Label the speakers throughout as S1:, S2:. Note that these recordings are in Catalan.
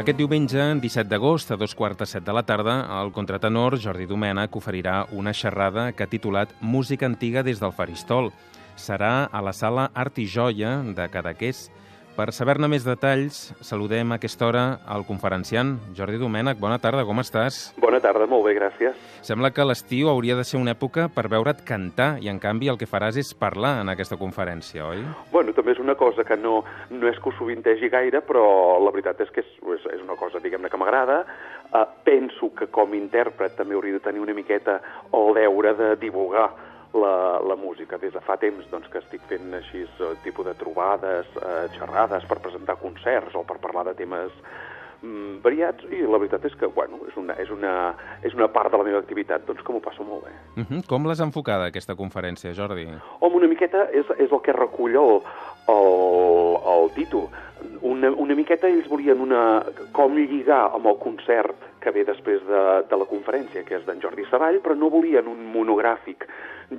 S1: Aquest diumenge, 17 d'agost, a dos quarts de set de la tarda, el contratenor Jordi Domènech oferirà una xerrada que ha titulat Música antiga des del faristol. Serà a la sala Art i Joia de Cadaqués. Per saber-ne més detalls, saludem a aquesta hora al conferenciant. Jordi Domènech, bona tarda, com estàs?
S2: Bona tarda, molt bé, gràcies.
S1: Sembla que l'estiu hauria de ser una època per veure't cantar i, en canvi, el que faràs és parlar en aquesta conferència, oi?
S2: Bueno, també és una cosa que no, no és que ho sovintegi gaire, però la veritat és que és, és, és una cosa, diguem-ne, que m'agrada. Uh, penso que com a intèrpret també hauria de tenir una miqueta el deure de divulgar la, la música. Des de fa temps doncs, que estic fent així uh, tipus de trobades, uh, xerrades per presentar concerts o per parlar de temes mm, variats i la veritat és que bueno, és, una, és, una, és una part de la meva activitat doncs, que m'ho passo molt bé.
S1: Uh -huh. Com l'has enfocada, aquesta conferència, Jordi?
S2: Home, una miqueta és, és el que recull el, el, el títol. Una, una miqueta ells volien una, com lligar amb el concert que ve després de, de la conferència, que és d'en Jordi Savall, però no volien un monogràfic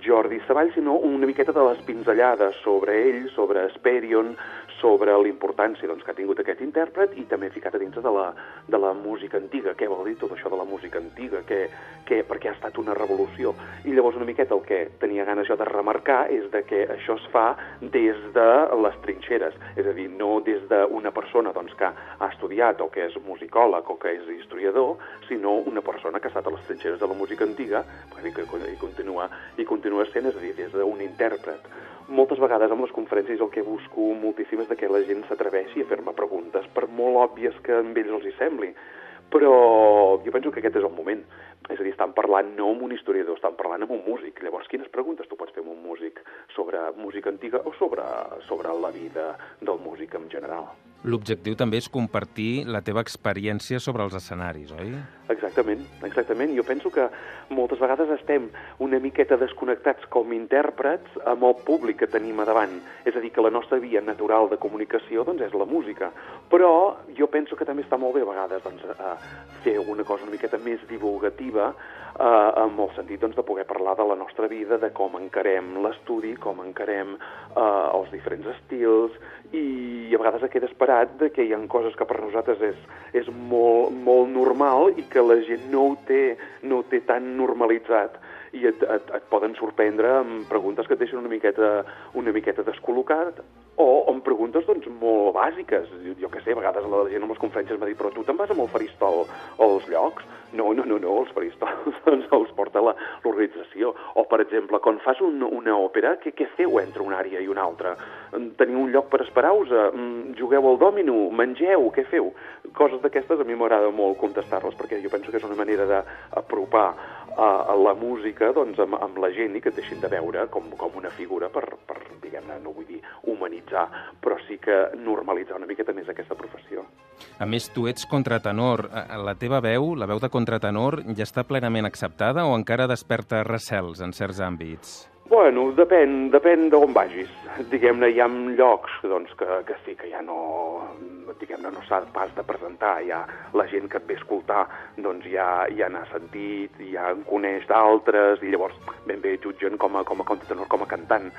S2: Jordi Savall, sinó una miqueta de les pinzellades sobre ell, sobre Esperion, sobre l'importància doncs, que ha tingut aquest intèrpret i també ficat a dins de la, de la música antiga. Què vol dir tot això de la música antiga? Què, què, perquè ha estat una revolució. I llavors una miqueta el que tenia ganes jo de remarcar és de que això es fa des de les trinxeres, és a dir, no des d'una persona doncs, que ha estudiat o que és musicòleg o que és historiador, sinó una persona que ha estat a les trinxeres de la música antiga i, que, i, continua, i continua sent, és a dir, des d'un intèrpret moltes vegades amb les conferències el que busco moltíssim és de que la gent s'atreveixi a fer-me preguntes, per molt òbvies que a ells els hi sembli. Però jo penso que aquest és el moment. És a dir, estan parlant no amb un historiador, estan parlant amb un músic. Llavors, quines preguntes tu pots fer amb un músic sobre música antiga o sobre, sobre la vida del músic en general?
S1: L'objectiu també és compartir la teva experiència sobre els escenaris, oi?
S2: Exactament, exactament. Jo penso que moltes vegades estem una miqueta desconnectats com intèrprets amb el públic que tenim a davant. És a dir, que la nostra via natural de comunicació doncs, és la música. Però jo penso que també està molt bé a vegades doncs, a fer una cosa una miqueta més divulgativa eh, amb el sentit doncs, de poder parlar de la nostra vida, de com encarem l'estudi, com encarem eh, els diferents estils, i a vegades queda esperat de que hi ha coses que per nosaltres és, és molt, molt normal i que la gent no ho té, no ho té tan normalitzat i et, et, et poden sorprendre amb preguntes que et deixen una miqueta, una miqueta descol·locat o amb preguntes doncs, molt bàsiques. Jo, jo què sé, a vegades la gent en les conferències m'ha dit però tu te'n vas amb el faristol als llocs? No, no, no, no, els faristols doncs, els porta l'organització. O, per exemple, quan fas un, una òpera, què, què feu entre una àrea i una altra? Teniu un lloc per esperar-vos? Mm, jugueu al dòmino? Mengeu? Què feu? Coses d'aquestes a mi m'agrada molt contestar-les perquè jo penso que és una manera d'apropar a, a la música doncs, amb, amb la gent i que et deixin de veure com, com una figura per, per diguem-ne, no vull dir humanitzar, però sí que normalitzar una miqueta més aquesta professió.
S1: A més, tu ets contratenor. La teva veu, la veu de contratenor, ja està plenament acceptada o encara desperta recels en certs àmbits?
S2: Bueno, depèn, depèn d'on vagis. Diguem-ne, hi ha llocs doncs, que, que sí, que ja no, diguem-ne, no s'ha pas de presentar, ja la gent que et ve a escoltar doncs ja, ja n'ha sentit, ja en coneix d'altres, i llavors ben bé jutgen com a, com a contratenor, com a cantant.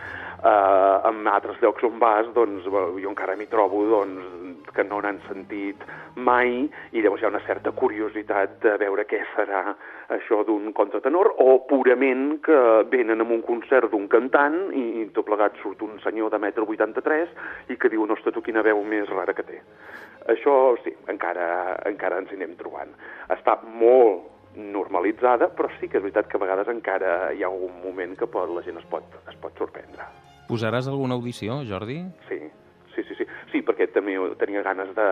S2: Uh, en altres llocs on vas, doncs, jo encara m'hi trobo doncs, que no n'han sentit mai, i llavors hi ha una certa curiositat de veure què serà això d'un contratenor, o purament que venen a un concert d'un cantant i, i tot plegat surt un senyor de metre 83 i que diu, ostres, tu quina veu més rara que té. Això sí, encara, encara ens hi anem trobant. Està molt normalitzada, però sí que és veritat que a vegades encara hi ha algun moment que pot, la gent es pot, es pot sorprendre.
S1: Posaràs alguna audició, Jordi?
S2: Sí, sí, sí, sí. Sí, perquè també tenia ganes de,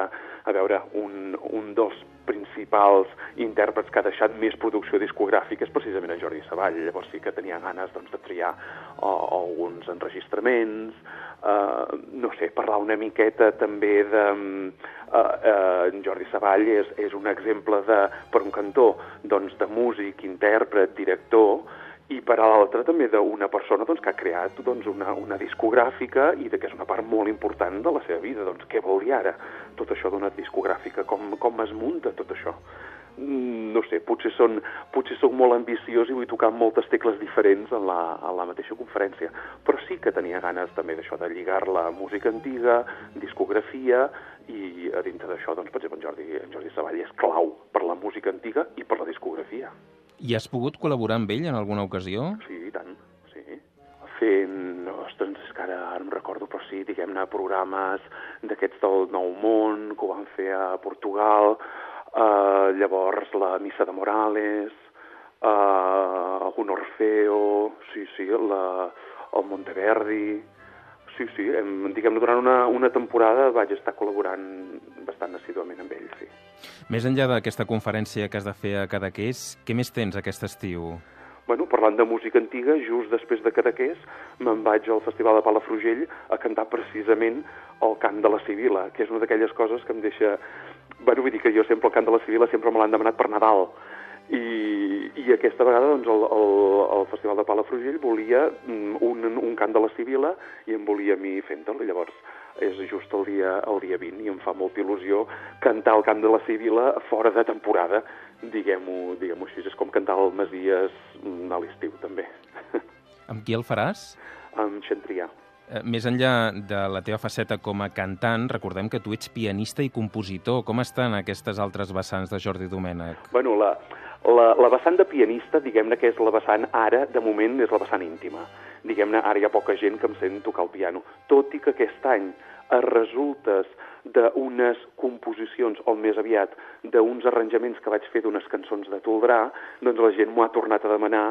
S2: a veure, un, un dels principals intèrprets que ha deixat més producció discogràfica és precisament en Jordi Savall. Llavors sí que tenia ganes doncs, de triar uh, alguns enregistraments, uh, no sé, parlar una miqueta també de... Uh, en Jordi Savall és, és un exemple de, per un cantó, doncs, de músic, intèrpret, director, i per a l'altra també d'una persona doncs, que ha creat doncs, una, una discogràfica i de que és una part molt important de la seva vida. Doncs què vol dir ara tot això d'una discogràfica? Com, com es munta tot això? Mm, no sé, potser, són, potser soc molt ambiciós i vull tocar moltes tecles diferents en la, en la mateixa conferència, però sí que tenia ganes també d'això, de lligar la música antiga, discografia i a dintre d'això, doncs, per exemple, en Jordi, en Jordi Savall és clau per la música antiga i per la discografia.
S1: I has pogut col·laborar amb ell en alguna ocasió?
S2: Sí, i tant, sí. Fent, ostres, és que ara, ara em recordo, però sí, diguem-ne, programes d'aquests del Nou Món, que ho van fer a Portugal, eh, llavors la Missa de Morales, eh, un Orfeo, sí, sí, la, el Monteverdi, sí, sí, hem, diguem-ne, durant una, una temporada vaig estar col·laborant bastant assiduament amb ell, sí.
S1: Més enllà d'aquesta conferència que has de fer a Cadaqués, què més tens aquest estiu?
S2: Bueno, parlant de música antiga, just després de Cadaqués me'n vaig al Festival de Palafrugell a cantar precisament el cant de la Sibila, que és una d'aquelles coses que em deixa... Bueno, vull dir que jo sempre el cant de la Sibila sempre me l'han demanat per Nadal, i, i aquesta vegada doncs, el, el, el Festival de Palafrugell volia mm, un, un cant de la Sibila i em volia a mi fent-te'l. Llavors és just el dia, el dia 20 i em fa molta il·lusió cantar el cant de la Sibila fora de temporada, diguem-ho diguem així. És com cantar el Masies mm, a l'estiu, també.
S1: Amb qui el faràs?
S2: Amb Xentrià.
S1: Eh, més enllà de la teva faceta com a cantant, recordem que tu ets pianista i compositor. Com estan aquestes altres vessants de Jordi Domènech?
S2: Bueno, la, la, la vessant de pianista, diguem-ne que és la vessant ara, de moment, és la vessant íntima. Diguem-ne, ara hi ha poca gent que em sent tocar el piano. Tot i que aquest any, a resultes d'unes composicions, o més aviat d'uns arranjaments que vaig fer d'unes cançons de Toldrà, doncs la gent m'ho ha tornat a demanar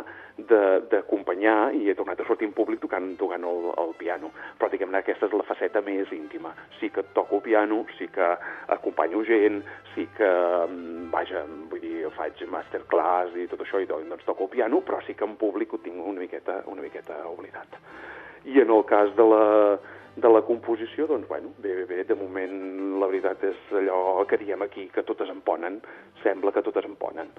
S2: d'acompanyar i he tornat a sortir en públic tocant, tocant el, el piano. Però diguem-ne aquesta és la faceta més íntima. Sí que toco piano, sí que acompanyo gent, sí que, mm, vaja, vull dir, faig masterclass i tot això i doncs toco el piano, però sí que en públic ho tinc una miqueta, una miqueta oblidat. I en el cas de la, de la composició, doncs, bueno, bé, bé, bé, de moment la veritat és allò que diem aquí, que totes em ponen, sembla que totes em ponen,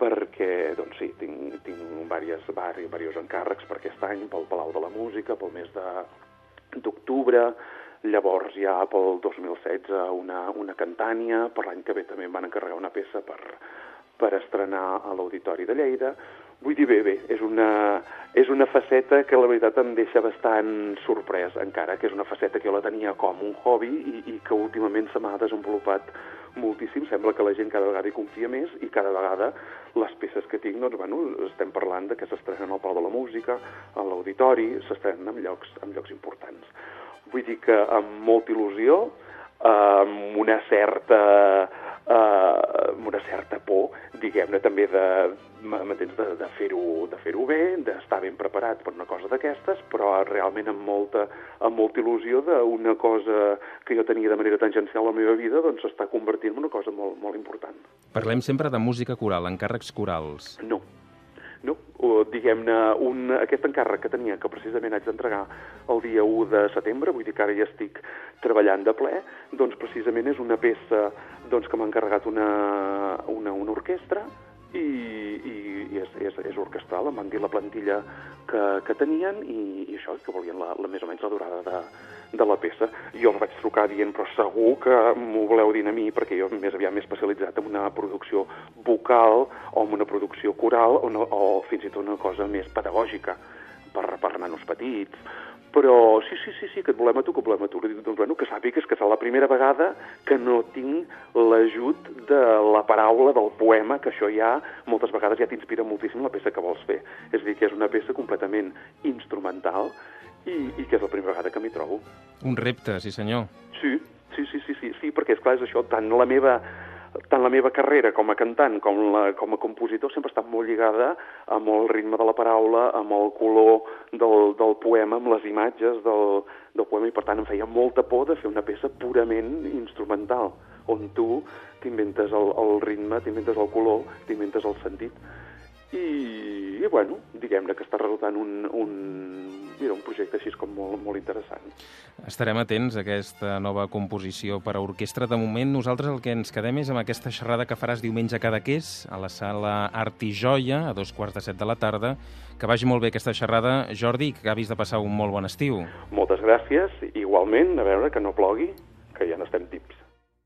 S2: perquè, doncs sí, tinc, tinc diversos, diversos encàrrecs per aquest any, pel Palau de la Música, pel mes d'octubre, llavors ja pel 2016 una, una cantània, per l'any que ve també em van encarregar una peça per, per estrenar a l'Auditori de Lleida, Vull dir, bé, bé, és una, és una faceta que la veritat em deixa bastant sorprès encara, que és una faceta que jo la tenia com un hobby i, i que últimament se m'ha desenvolupat moltíssim. Sembla que la gent cada vegada hi confia més i cada vegada les peces que tinc, doncs, bueno, estem parlant de que s'estrenen al Pau de la Música, a l'Auditori, s'estrenen en llocs, en llocs importants. Vull dir que amb molta il·lusió, amb una certa eh, amb una certa por, diguem-ne, també de, m'entens, de, de fer-ho de fer bé, d'estar ben preparat per una cosa d'aquestes, però realment amb molta, amb molta il·lusió d'una cosa que jo tenia de manera tangencial a la meva vida, doncs s'està convertint en una cosa molt, molt important.
S1: Parlem sempre de música coral, encàrrecs corals.
S2: No, no, diguem-ne, un, aquest encàrrec que tenia, que precisament haig d'entregar el dia 1 de setembre, vull dir que ara ja estic treballant de ple, doncs precisament és una peça doncs, que m'ha encarregat una, una, una orquestra i, i, i és, és, és orquestral, em van dir la plantilla que, que tenien i, i això, que volien la, la, més o menys la durada de, de la peça. Jo em vaig trucar dient, però segur que m'ho voleu dir a mi, perquè jo més aviat m'he especialitzat en una producció vocal o en una producció coral o, no, o fins i tot una cosa més pedagògica per, per nanos petits, però sí, sí, sí, sí, que et volem a tu, que et volem a tu. Doncs, bueno, que sàpigues que serà la primera vegada que no tinc l'ajut de la paraula, del poema, que això ja moltes vegades ja t'inspira moltíssim la peça que vols fer. És a dir, que és una peça completament instrumental i, i que és la primera vegada que m'hi trobo.
S1: Un repte, sí senyor.
S2: Sí, sí, sí, sí, sí, sí perquè és clar, és això, tant la meva tant la meva carrera com a cantant com, la, com a compositor sempre ha estat molt lligada amb el ritme de la paraula, amb el color del, del poema, amb les imatges del, del poema, i per tant em feia molta por de fer una peça purament instrumental, on tu t'inventes el, el ritme, t'inventes el color, t'inventes el sentit. I, i bueno, diguem-ne que està resultant un, un, mira, un projecte així com molt, molt interessant.
S1: Estarem atents a aquesta nova composició per a orquestra. De moment, nosaltres el que ens quedem és amb aquesta xerrada que faràs diumenge a Cadaqués, a la sala Art i Joia, a dos quarts de set de la tarda. Que vagi molt bé aquesta xerrada, Jordi, que acabis de passar un molt bon estiu.
S2: Moltes gràcies, igualment, a veure que no plogui, que ja n'estem tips.